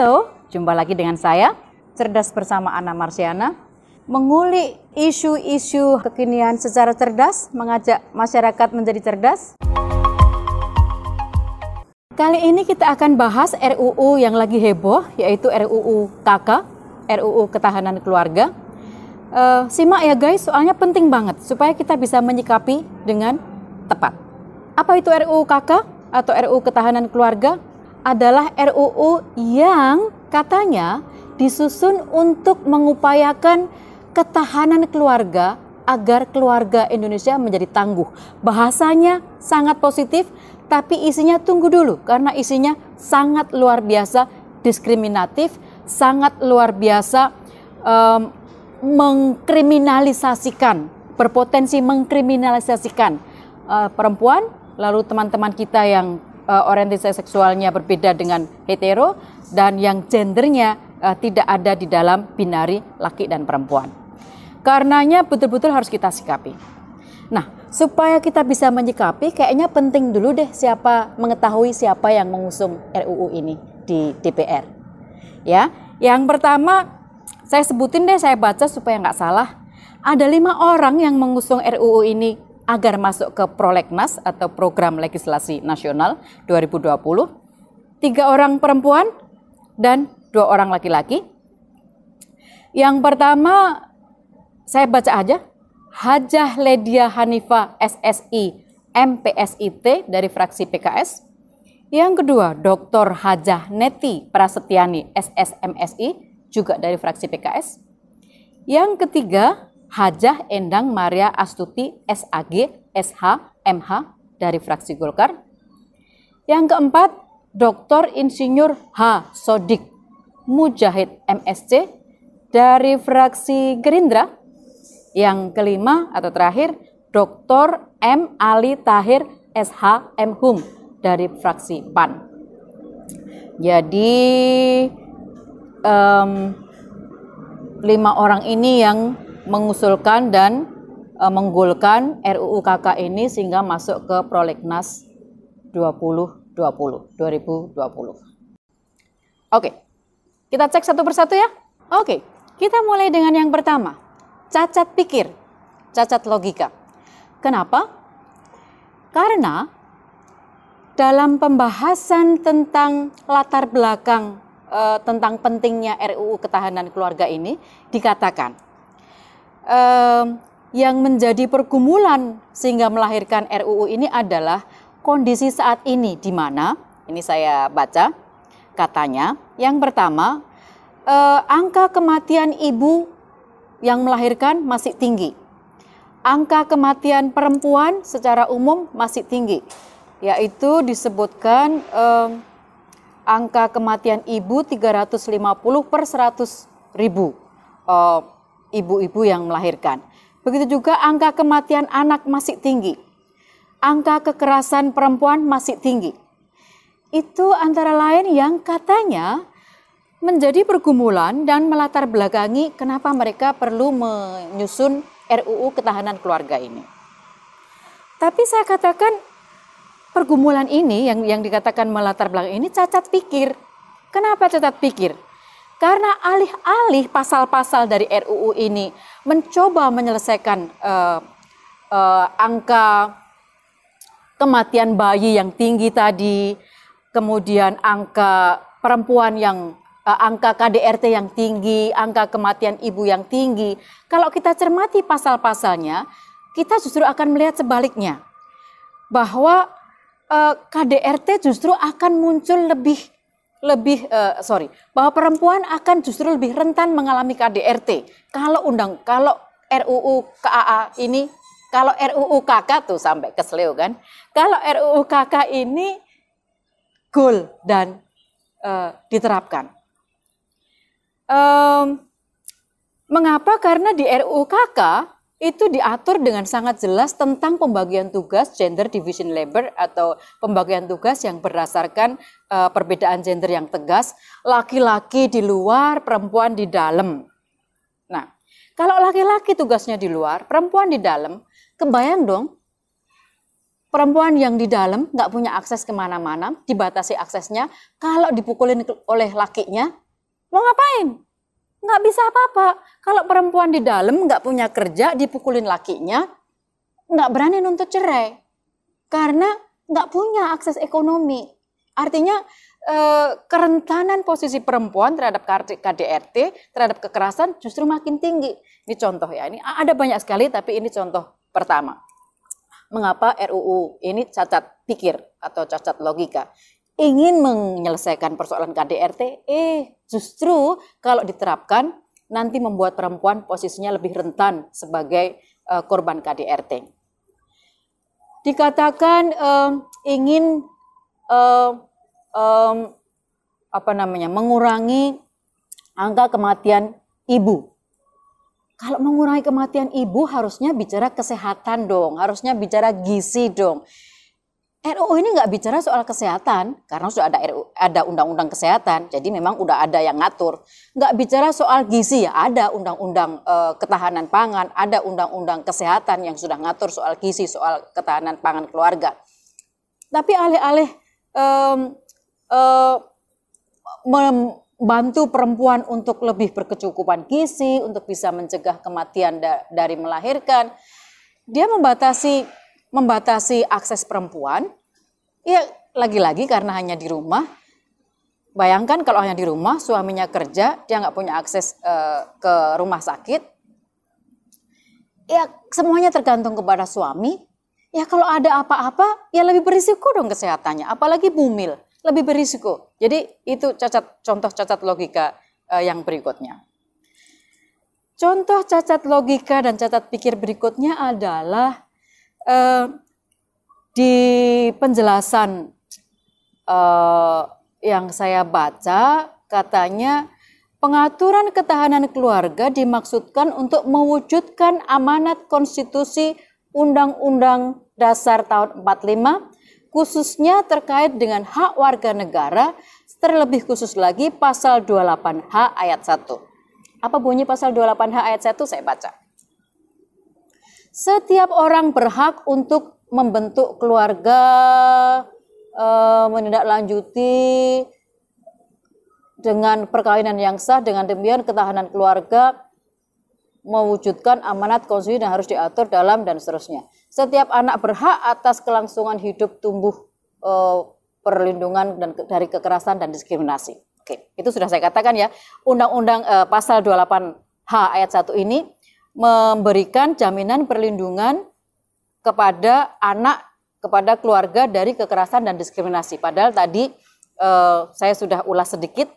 Halo, jumpa lagi dengan saya, Cerdas Bersama Ana Marsiana, mengulik isu-isu kekinian secara cerdas, mengajak masyarakat menjadi cerdas. Kali ini kita akan bahas RUU yang lagi heboh, yaitu RUU KK, RUU Ketahanan Keluarga. Uh, simak ya guys, soalnya penting banget supaya kita bisa menyikapi dengan tepat. Apa itu RUU KK atau RUU Ketahanan Keluarga? Adalah RUU yang katanya disusun untuk mengupayakan ketahanan keluarga agar keluarga Indonesia menjadi tangguh. Bahasanya sangat positif, tapi isinya tunggu dulu karena isinya sangat luar biasa diskriminatif, sangat luar biasa um, mengkriminalisasikan, berpotensi mengkriminalisasikan uh, perempuan, lalu teman-teman kita yang uh, orientasi seksualnya berbeda dengan hetero dan yang gendernya uh, tidak ada di dalam binari laki dan perempuan. Karenanya betul-betul harus kita sikapi. Nah, supaya kita bisa menyikapi, kayaknya penting dulu deh siapa mengetahui siapa yang mengusung RUU ini di DPR. Ya, yang pertama saya sebutin deh, saya baca supaya nggak salah. Ada lima orang yang mengusung RUU ini agar masuk ke prolegnas atau program legislasi nasional 2020. Tiga orang perempuan dan dua orang laki-laki. Yang pertama saya baca aja, Hajah Ledia Hanifa SSI MPSIT dari fraksi PKS. Yang kedua, Dr. Hajah Neti Prasetyani SSMSI juga dari fraksi PKS. Yang ketiga, Hajah Endang Maria Astuti SAG SH MH dari fraksi Golkar. Yang keempat, Dr. Insinyur H. Sodik Mujahid MSC dari fraksi Gerindra. Yang kelima atau terakhir, Dr. M. Ali Tahir SH M. Dari fraksi PAN. Jadi um, lima orang ini yang mengusulkan dan e, menggolkan RUU KK ini sehingga masuk ke prolegnas 2020 2020. Oke. Kita cek satu persatu ya. Oke. Kita mulai dengan yang pertama. Cacat pikir, cacat logika. Kenapa? Karena dalam pembahasan tentang latar belakang e, tentang pentingnya RUU Ketahanan Keluarga ini dikatakan eh, yang menjadi pergumulan sehingga melahirkan RUU ini adalah kondisi saat ini di mana ini saya baca katanya yang pertama eh, angka kematian ibu yang melahirkan masih tinggi. Angka kematian perempuan secara umum masih tinggi, yaitu disebutkan eh, angka kematian ibu 350 per 100 ribu. Eh, ibu-ibu yang melahirkan. Begitu juga angka kematian anak masih tinggi. Angka kekerasan perempuan masih tinggi. Itu antara lain yang katanya menjadi pergumulan dan melatar belakangi kenapa mereka perlu menyusun RUU ketahanan keluarga ini. Tapi saya katakan pergumulan ini yang yang dikatakan melatar belakang ini cacat pikir. Kenapa cacat pikir? Karena alih-alih pasal-pasal dari RUU ini mencoba menyelesaikan uh, uh, angka kematian bayi yang tinggi tadi, kemudian angka perempuan yang uh, angka KDRT yang tinggi, angka kematian ibu yang tinggi. Kalau kita cermati pasal-pasalnya, kita justru akan melihat sebaliknya. Bahwa KDRT justru akan muncul lebih lebih uh, sorry bahwa perempuan akan justru lebih rentan mengalami KDRT kalau undang kalau RUU KAA ini kalau RUU KK tuh sampai ke Sleo kan. Kalau RUU KK ini goal dan uh, diterapkan. Um, mengapa? Karena di RUU KK itu diatur dengan sangat jelas tentang pembagian tugas gender division labor atau pembagian tugas yang berdasarkan uh, perbedaan gender yang tegas, laki-laki di luar, perempuan di dalam. Nah, kalau laki-laki tugasnya di luar, perempuan di dalam, kebayang dong perempuan yang di dalam nggak punya akses ke mana-mana, dibatasi aksesnya, kalau dipukulin oleh lakinya, mau ngapain? Nggak bisa apa-apa. Kalau perempuan di dalam nggak punya kerja, dipukulin lakinya, nggak berani nuntut cerai. Karena nggak punya akses ekonomi. Artinya eh, kerentanan posisi perempuan terhadap KDRT, terhadap kekerasan justru makin tinggi. Ini contoh ya, ini ada banyak sekali tapi ini contoh pertama mengapa RUU ini cacat pikir atau cacat logika. Ingin menyelesaikan persoalan KDRT, eh justru kalau diterapkan nanti membuat perempuan posisinya lebih rentan sebagai uh, korban KDRT. Dikatakan uh, ingin uh, um, apa namanya mengurangi angka kematian ibu kalau mengurangi kematian ibu harusnya bicara kesehatan dong, harusnya bicara gizi dong. RUU ini nggak bicara soal kesehatan karena sudah ada RU, ada undang-undang kesehatan, jadi memang udah ada yang ngatur. Nggak bicara soal gizi ya, ada undang-undang e, ketahanan pangan, ada undang-undang kesehatan yang sudah ngatur soal gizi, soal ketahanan pangan keluarga. Tapi alih-alih e, e, bantu perempuan untuk lebih berkecukupan gizi, untuk bisa mencegah kematian da dari melahirkan. Dia membatasi membatasi akses perempuan. Ya lagi-lagi karena hanya di rumah. Bayangkan kalau hanya di rumah, suaminya kerja, dia nggak punya akses uh, ke rumah sakit. Ya semuanya tergantung kepada suami. Ya kalau ada apa-apa, ya lebih berisiko dong kesehatannya. Apalagi bumil lebih berisiko. Jadi itu cacat contoh cacat logika uh, yang berikutnya. Contoh cacat logika dan cacat pikir berikutnya adalah uh, di penjelasan uh, yang saya baca katanya pengaturan ketahanan keluarga dimaksudkan untuk mewujudkan amanat konstitusi Undang-Undang Dasar tahun 45 khususnya terkait dengan hak warga negara, terlebih khusus lagi pasal 28H ayat 1. Apa bunyi pasal 28H ayat 1? Saya baca. Setiap orang berhak untuk membentuk keluarga, e, menindaklanjuti dengan perkawinan yang sah, dengan demikian ketahanan keluarga mewujudkan amanat konstitusi yang harus diatur dalam dan seterusnya. Setiap anak berhak atas kelangsungan hidup tumbuh eh, perlindungan dan dari kekerasan dan diskriminasi. Oke, itu sudah saya katakan ya. Undang-undang eh, pasal 28H ayat 1 ini memberikan jaminan perlindungan kepada anak kepada keluarga dari kekerasan dan diskriminasi. Padahal tadi eh, saya sudah ulas sedikit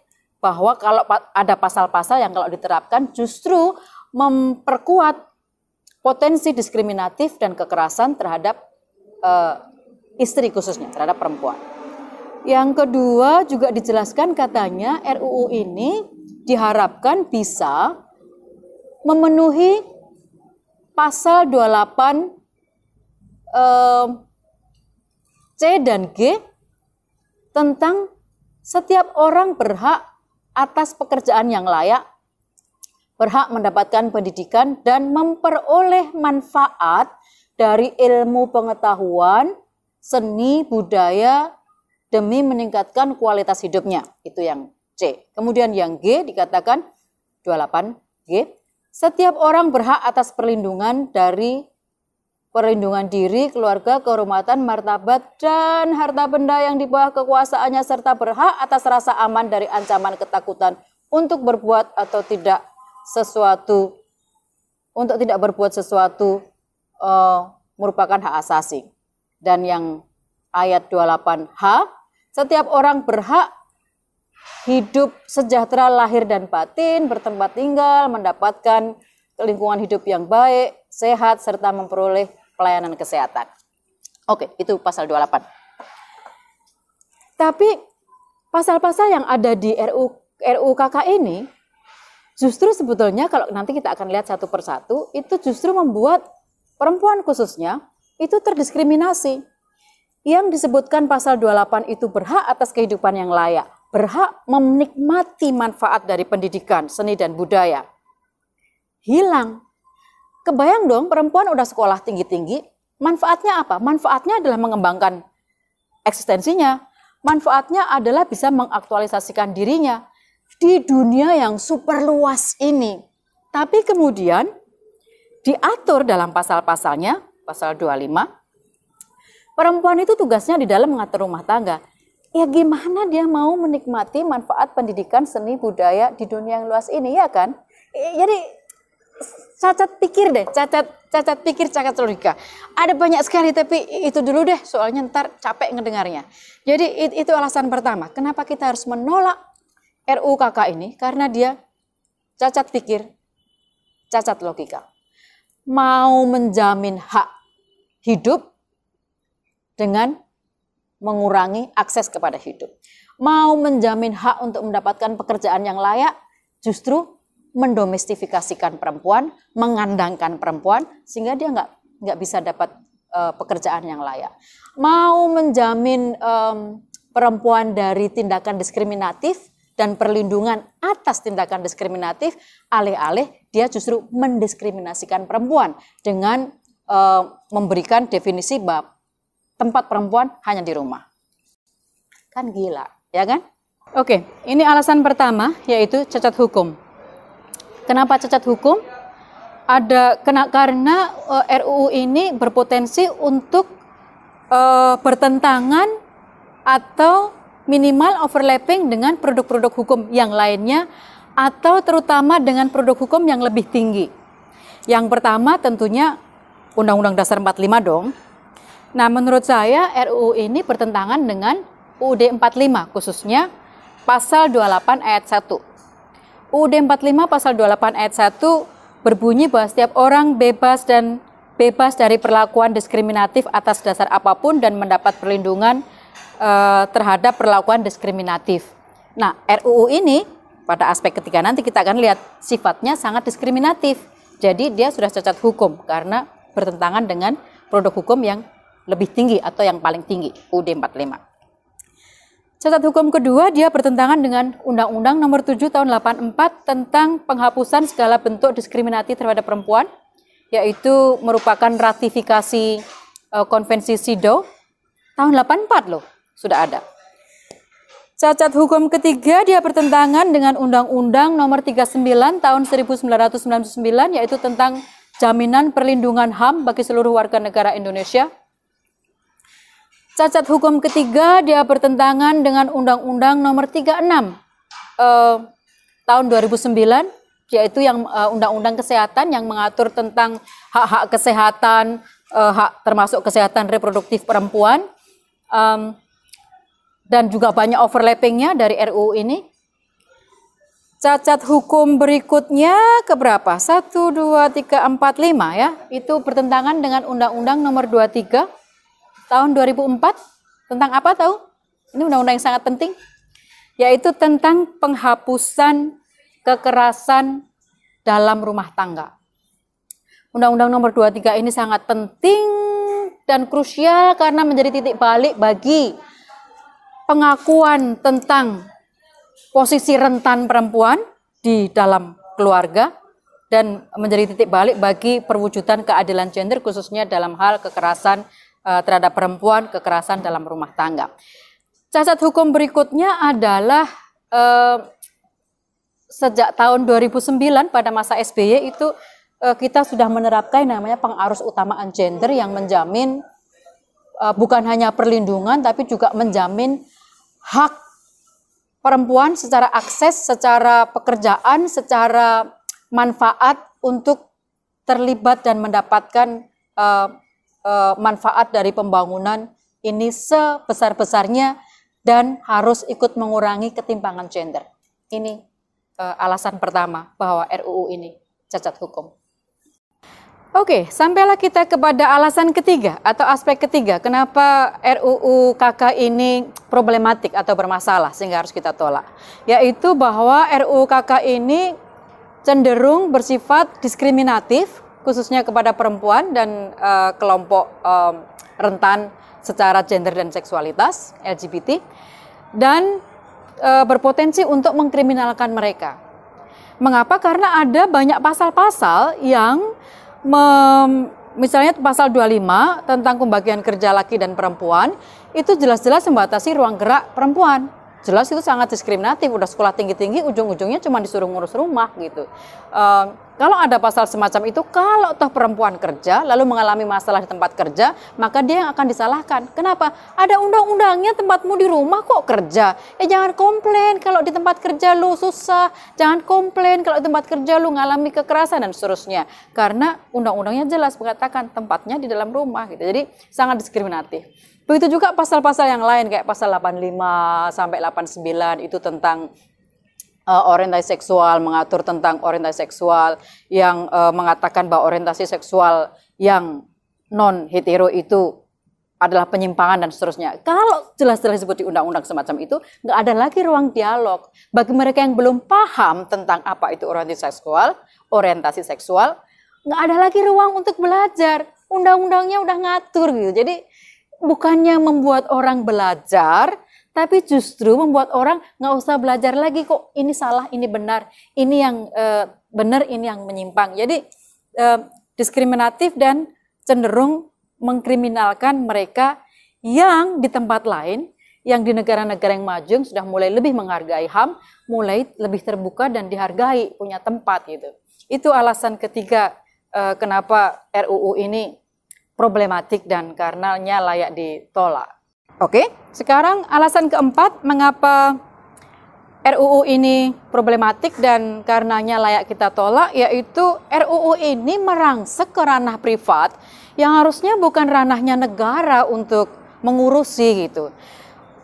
bahwa kalau ada pasal-pasal yang kalau diterapkan justru memperkuat potensi diskriminatif dan kekerasan terhadap uh, istri khususnya terhadap perempuan. Yang kedua juga dijelaskan katanya RUU ini diharapkan bisa memenuhi pasal 28 eh, C dan G tentang setiap orang berhak atas pekerjaan yang layak berhak mendapatkan pendidikan dan memperoleh manfaat dari ilmu pengetahuan, seni, budaya demi meningkatkan kualitas hidupnya. Itu yang C. Kemudian yang G dikatakan 28G. Setiap orang berhak atas perlindungan dari perlindungan diri, keluarga, kehormatan, martabat, dan harta benda yang di bawah kekuasaannya serta berhak atas rasa aman dari ancaman ketakutan untuk berbuat atau tidak sesuatu untuk tidak berbuat sesuatu uh, merupakan hak asasi. Dan yang ayat 28H, setiap orang berhak hidup sejahtera lahir dan batin, bertempat tinggal, mendapatkan lingkungan hidup yang baik, sehat, serta memperoleh pelayanan kesehatan. Oke, itu pasal 28. Tapi pasal-pasal yang ada di RU RUKK ini Justru sebetulnya kalau nanti kita akan lihat satu persatu, itu justru membuat perempuan khususnya itu terdiskriminasi. Yang disebutkan pasal 28 itu berhak atas kehidupan yang layak, berhak menikmati manfaat dari pendidikan, seni dan budaya. Hilang. Kebayang dong perempuan udah sekolah tinggi-tinggi, Manfaatnya apa? Manfaatnya adalah mengembangkan eksistensinya. Manfaatnya adalah bisa mengaktualisasikan dirinya di dunia yang super luas ini. Tapi kemudian diatur dalam pasal-pasalnya, pasal 25, perempuan itu tugasnya di dalam mengatur rumah tangga. Ya gimana dia mau menikmati manfaat pendidikan seni budaya di dunia yang luas ini ya kan? Jadi cacat pikir deh, cacat cacat pikir, cacat logika. Ada banyak sekali tapi itu dulu deh, soalnya ntar capek ngedengarnya. Jadi itu alasan pertama, kenapa kita harus menolak RUU KK ini karena dia cacat pikir, cacat logika. Mau menjamin hak hidup dengan mengurangi akses kepada hidup. Mau menjamin hak untuk mendapatkan pekerjaan yang layak, justru mendomestifikasikan perempuan, mengandangkan perempuan, sehingga dia nggak nggak bisa dapat uh, pekerjaan yang layak. Mau menjamin um, perempuan dari tindakan diskriminatif dan perlindungan atas tindakan diskriminatif, alih-alih dia justru mendiskriminasikan perempuan dengan uh, memberikan definisi bahwa tempat perempuan hanya di rumah. Kan gila, ya kan? Oke, ini alasan pertama yaitu cacat hukum. Kenapa cacat hukum? Ada kena karena uh, eh, RUU ini berpotensi untuk uh, bertentangan atau minimal overlapping dengan produk-produk hukum yang lainnya atau terutama dengan produk hukum yang lebih tinggi. Yang pertama tentunya Undang-Undang Dasar 45 dong, Nah, menurut saya RUU ini bertentangan dengan UUD 45 khususnya pasal 28 ayat 1. UUD 45 pasal 28 ayat 1 berbunyi bahwa setiap orang bebas dan bebas dari perlakuan diskriminatif atas dasar apa pun dan mendapat perlindungan uh, terhadap perlakuan diskriminatif. Nah, RUU ini pada aspek ketiga nanti kita akan lihat sifatnya sangat diskriminatif. Jadi dia sudah cacat hukum karena bertentangan dengan produk hukum yang lebih tinggi atau yang paling tinggi UUD 45. Catat hukum kedua dia bertentangan dengan Undang-Undang Nomor 7 Tahun 84 tentang penghapusan segala bentuk diskriminasi terhadap perempuan yaitu merupakan ratifikasi uh, konvensi SIDO tahun 84 loh sudah ada. Cacat hukum ketiga dia bertentangan dengan Undang-Undang Nomor 39 Tahun 1999 yaitu tentang jaminan perlindungan HAM bagi seluruh warga negara Indonesia Cacat hukum ketiga dia bertentangan dengan Undang-Undang Nomor 36 eh, tahun 2009 yaitu yang eh, Undang-Undang Kesehatan yang mengatur tentang hak-hak kesehatan, eh, hak termasuk kesehatan reproduktif perempuan um, dan juga banyak overlappingnya dari RUU ini. Cacat hukum berikutnya keberapa? 1, 2, 3, 4, 5 ya. Itu bertentangan dengan Undang-Undang nomor 23 tahun 2004 tentang apa tahu? Ini undang-undang yang sangat penting yaitu tentang penghapusan kekerasan dalam rumah tangga. Undang-Undang nomor 23 ini sangat penting dan krusial karena menjadi titik balik bagi pengakuan tentang posisi rentan perempuan di dalam keluarga dan menjadi titik balik bagi perwujudan keadilan gender khususnya dalam hal kekerasan terhadap perempuan, kekerasan dalam rumah tangga. Cacat hukum berikutnya adalah uh, sejak tahun 2009 pada masa SBY itu uh, kita sudah menerapkan namanya pengarus utamaan gender yang menjamin uh, bukan hanya perlindungan tapi juga menjamin hak perempuan secara akses, secara pekerjaan, secara manfaat untuk terlibat dan mendapatkan uh, uh, manfaat dari pembangunan ini sebesar-besarnya dan harus ikut mengurangi ketimpangan gender. Ini uh, alasan pertama bahwa RUU ini cacat hukum. Oke, sampailah kita kepada alasan ketiga atau aspek ketiga kenapa RUU KK ini problematik atau bermasalah sehingga harus kita tolak. Yaitu bahwa RUU KK ini cenderung bersifat diskriminatif khususnya kepada perempuan dan uh, kelompok um, rentan secara gender dan seksualitas LGBT dan uh, berpotensi untuk mengkriminalkan mereka. Mengapa? Karena ada banyak pasal-pasal yang mem misalnya pasal 25 tentang pembagian kerja laki dan perempuan itu jelas-jelas membatasi ruang gerak perempuan jelas itu sangat diskriminatif udah sekolah tinggi-tinggi ujung-ujungnya cuma disuruh ngurus rumah gitu uh, kalau ada pasal semacam itu kalau toh perempuan kerja lalu mengalami masalah di tempat kerja maka dia yang akan disalahkan. Kenapa? Ada undang-undangnya tempatmu di rumah kok kerja. Eh jangan komplain kalau di tempat kerja lu susah. Jangan komplain kalau di tempat kerja lu mengalami kekerasan dan seterusnya. Karena undang-undangnya jelas mengatakan tempatnya di dalam rumah gitu. Jadi sangat diskriminatif. Begitu juga pasal-pasal yang lain kayak pasal 85 sampai 89 itu tentang uh, orientasi seksual, mengatur tentang orientasi seksual yang uh, mengatakan bahwa orientasi seksual yang non hetero itu adalah penyimpangan dan seterusnya. Kalau jelas-jelas disebut di undang-undang semacam itu, nggak ada lagi ruang dialog. Bagi mereka yang belum paham tentang apa itu orientasi seksual, orientasi seksual, nggak ada lagi ruang untuk belajar. Undang-undangnya udah ngatur gitu. Jadi bukannya membuat orang belajar, tapi justru membuat orang nggak usah belajar lagi kok ini salah, ini benar, ini yang uh, benar, ini yang menyimpang. Jadi uh, diskriminatif dan cenderung mengkriminalkan mereka yang di tempat lain, yang di negara-negara yang maju sudah mulai lebih menghargai HAM, mulai lebih terbuka dan dihargai, punya tempat gitu. Itu alasan ketiga uh, kenapa RUU ini problematik dan karenanya layak ditolak. Oke, sekarang alasan keempat mengapa RUU ini problematik dan karenanya layak kita tolak yaitu RUU ini merangsek ke ranah privat yang harusnya bukan ranahnya negara untuk mengurusi gitu.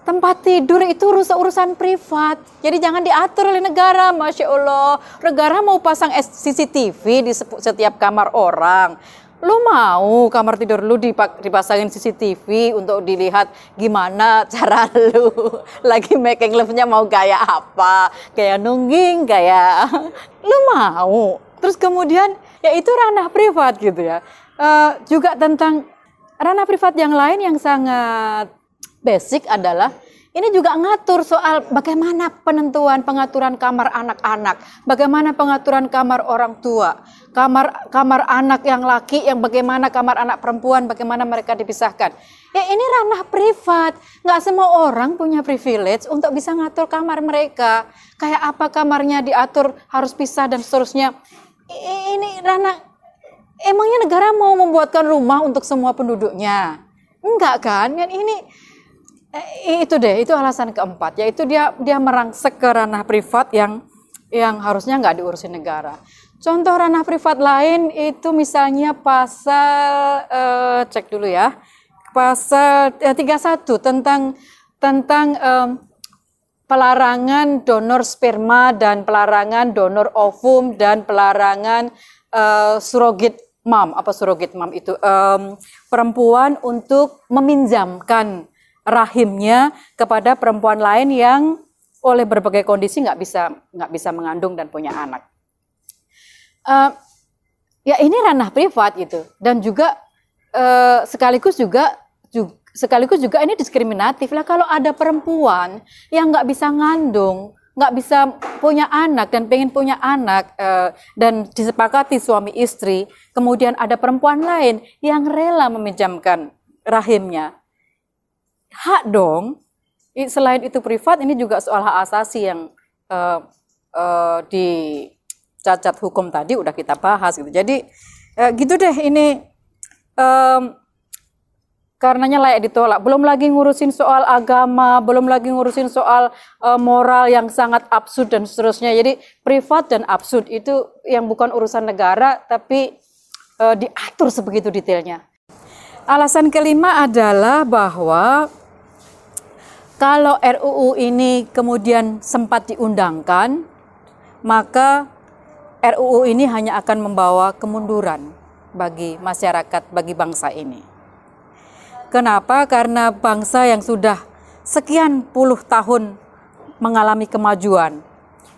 Tempat tidur itu urusan privat, jadi jangan diatur oleh negara, masya Allah. Negara mau pasang CCTV di setiap kamar orang, lu mau kamar tidur lu dipasangin CCTV untuk dilihat gimana cara lu lagi making love-nya mau kayak apa, kayak nungging, kayak lu mau. Terus kemudian ya itu ranah privat gitu ya. Uh, juga tentang ranah privat yang lain yang sangat basic adalah ini juga ngatur soal bagaimana penentuan pengaturan kamar anak-anak, bagaimana pengaturan kamar orang tua, kamar kamar anak yang laki, yang bagaimana kamar anak perempuan, bagaimana mereka dipisahkan. Ya ini ranah privat, nggak semua orang punya privilege untuk bisa ngatur kamar mereka. Kayak apa kamarnya diatur harus pisah dan seterusnya. Ini ranah, emangnya negara mau membuatkan rumah untuk semua penduduknya? Enggak kan? Ini Eh, itu deh, itu alasan keempat, yaitu dia dia merangsek ke ranah privat yang yang harusnya nggak diurusin negara. Contoh ranah privat lain itu misalnya pasal uh, cek dulu ya, pasal eh, 31 tentang tentang um, pelarangan donor sperma dan pelarangan donor ovum dan pelarangan uh, surrogate mom apa surrogate mom itu um, perempuan untuk meminjamkan rahimnya kepada perempuan lain yang oleh berbagai kondisi nggak bisa nggak bisa mengandung dan punya anak. Uh, ya ini ranah privat gitu. Dan juga uh, sekaligus juga, juga sekaligus juga ini diskriminatif lah. Kalau ada perempuan yang nggak bisa ngandung nggak bisa punya anak dan pengen punya anak uh, dan disepakati suami istri kemudian ada perempuan lain yang rela meminjamkan rahimnya hak dong. Selain itu privat, ini juga soal hak asasi yang uh, uh, di cacat hukum tadi udah kita bahas gitu. Jadi uh, gitu deh ini um, karenanya layak ditolak. Belum lagi ngurusin soal agama, belum lagi ngurusin soal uh, moral yang sangat absurd dan seterusnya. Jadi privat dan absurd itu yang bukan urusan negara tapi uh, diatur sebegitu detailnya. Alasan kelima adalah bahwa kalau RUU ini kemudian sempat diundangkan, maka RUU ini hanya akan membawa kemunduran bagi masyarakat, bagi bangsa ini. Kenapa? Karena bangsa yang sudah sekian puluh tahun mengalami kemajuan,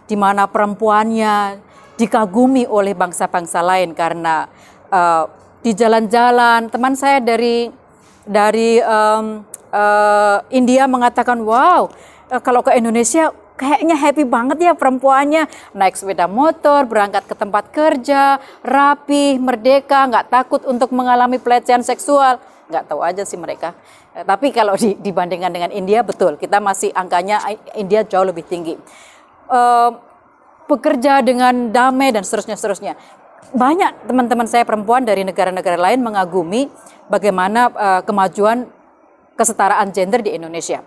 di mana perempuannya dikagumi oleh bangsa-bangsa lain karena uh, di jalan-jalan teman saya dari dari um, uh, India mengatakan wow uh, kalau ke Indonesia kayaknya happy banget ya perempuannya naik sepeda motor, berangkat ke tempat kerja, rapi, merdeka, nggak takut untuk mengalami pelecehan seksual. Nggak tahu aja sih mereka. Eh, tapi kalau di, dibandingkan dengan India betul, kita masih angkanya India jauh lebih tinggi. Uh, bekerja dengan damai dan seterusnya seterusnya. Banyak teman-teman saya perempuan dari negara-negara lain mengagumi bagaimana uh, kemajuan kesetaraan gender di Indonesia.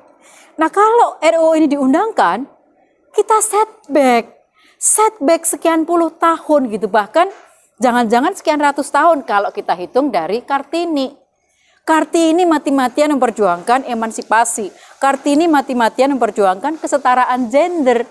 Nah kalau RUU ini diundangkan, kita setback, setback sekian puluh tahun gitu bahkan jangan-jangan sekian ratus tahun kalau kita hitung dari Kartini. Kartini mati-matian memperjuangkan emansipasi. Kartini mati-matian memperjuangkan kesetaraan gender.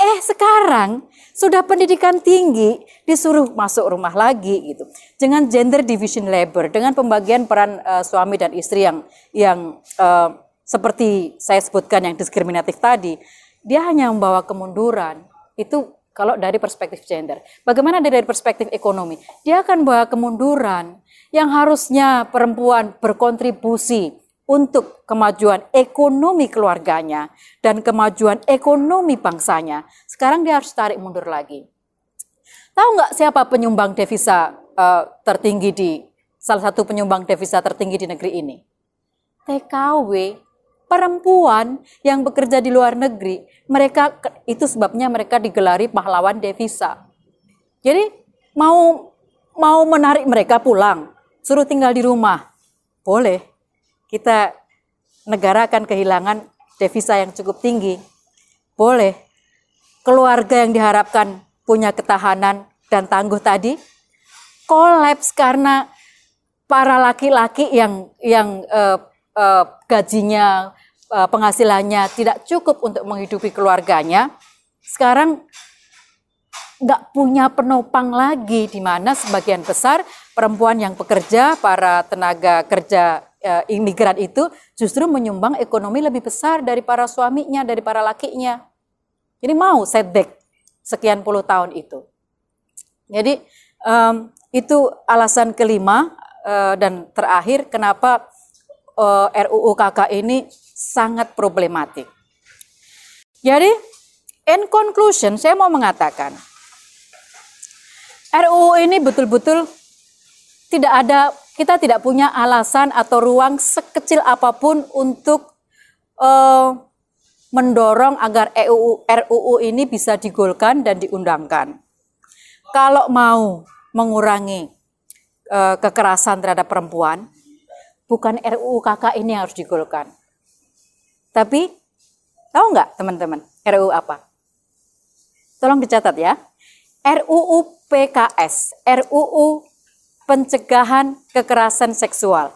Eh sekarang sudah pendidikan tinggi disuruh masuk rumah lagi gitu. Dengan gender division labor, dengan pembagian peran uh, suami dan istri yang yang uh, seperti saya sebutkan yang diskriminatif tadi, dia hanya membawa kemunduran. Itu kalau dari perspektif gender. Bagaimana dari perspektif ekonomi? Dia akan bawa kemunduran yang harusnya perempuan berkontribusi untuk kemajuan ekonomi keluarganya dan kemajuan ekonomi bangsanya. Sekarang dia harus tarik mundur lagi. Tahu nggak siapa penyumbang devisa uh, tertinggi di salah satu penyumbang devisa tertinggi di negeri ini? TKW perempuan yang bekerja di luar negeri, mereka itu sebabnya mereka digelari pahlawan devisa. Jadi mau mau menarik mereka pulang, suruh tinggal di rumah, boleh. Kita negara akan kehilangan devisa yang cukup tinggi, boleh. Keluarga yang diharapkan punya ketahanan dan tangguh tadi kolaps karena para laki-laki yang yang uh, uh, gajinya uh, penghasilannya tidak cukup untuk menghidupi keluarganya, sekarang nggak punya penopang lagi di mana sebagian besar perempuan yang bekerja, para tenaga kerja uh, imigran itu justru menyumbang ekonomi lebih besar dari para suaminya, dari para lakinya. Jadi mau setback sekian puluh tahun itu. Jadi um, itu alasan kelima uh, dan terakhir kenapa uh, RUU KK ini sangat problematik. Jadi, in conclusion, saya mau mengatakan, RUU ini betul-betul tidak ada, kita tidak punya alasan atau ruang sekecil apa pun untuk uh, mendorong agar RUU, RUU ini bisa digolkan dan diundangkan. Kalau mau mengurangi uh, kekerasan terhadap perempuan, bukan RUU KK ini yang harus digolkan tapi tahu nggak teman-teman RUU apa? Tolong dicatat ya. RUU PKS, RUU Pencegahan Kekerasan Seksual.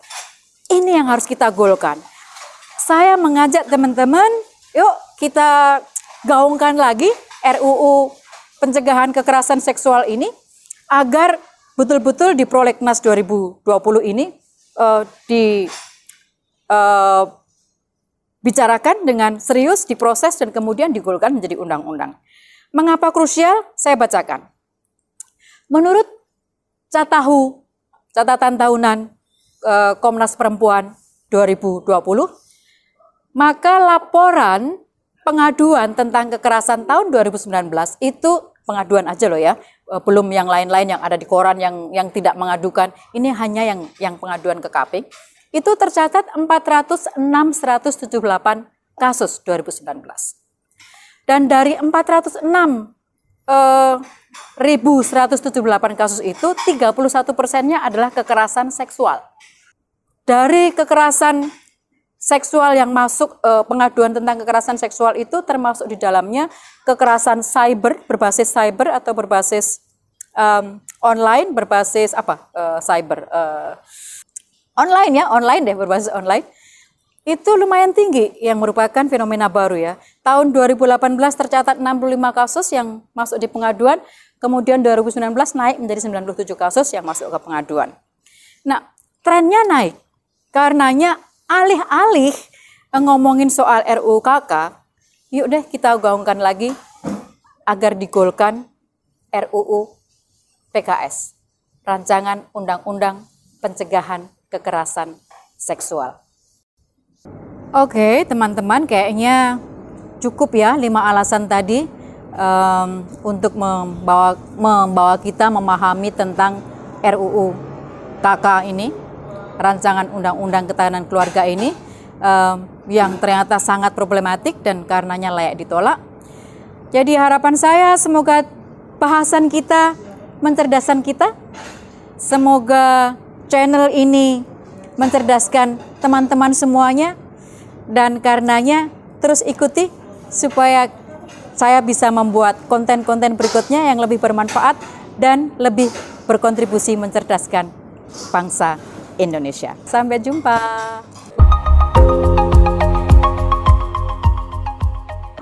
Ini yang harus kita golkan. Saya mengajak teman-teman, yuk kita gaungkan lagi RUU Pencegahan Kekerasan Seksual ini agar betul-betul di Prolegnas 2020 ini uh, di uh, bicarakan dengan serius, diproses, dan kemudian digolkan menjadi undang-undang. Mengapa krusial? Saya bacakan. Menurut Catahu, catatan tahunan e, Komnas Perempuan 2020, maka laporan pengaduan tentang kekerasan tahun 2019 itu pengaduan aja loh ya, e, belum yang lain-lain yang ada di koran yang yang tidak mengadukan. Ini hanya yang yang pengaduan ke KP itu tercatat 406.178 kasus 2019. Dan dari 406 eh, 1.178 kasus itu 31 persennya adalah kekerasan seksual. Dari kekerasan seksual yang masuk eh, pengaduan tentang kekerasan seksual itu termasuk di dalamnya kekerasan cyber berbasis cyber atau berbasis um, online berbasis apa uh, cyber uh, online ya, online deh berbasis online. Itu lumayan tinggi yang merupakan fenomena baru ya. Tahun 2018 tercatat 65 kasus yang masuk di pengaduan, kemudian 2019 naik menjadi 97 kasus yang masuk ke pengaduan. Nah, trennya naik. Karenanya alih-alih ngomongin soal RUU KK, yuk deh kita gaungkan lagi agar digolkan RUU PKS, Rancangan Undang-Undang Pencegahan kekerasan seksual. Oke, teman-teman, kayaknya cukup ya lima alasan tadi um, untuk membawa membawa kita memahami tentang RUU KK ini, rancangan undang-undang ketahanan keluarga ini um, yang ternyata sangat problematik dan karenanya layak ditolak. Jadi harapan saya semoga bahasan kita mencerdasan kita. Semoga channel ini mencerdaskan teman-teman semuanya dan karenanya terus ikuti supaya saya bisa membuat konten-konten berikutnya yang lebih bermanfaat dan lebih berkontribusi mencerdaskan bangsa Indonesia. Sampai jumpa.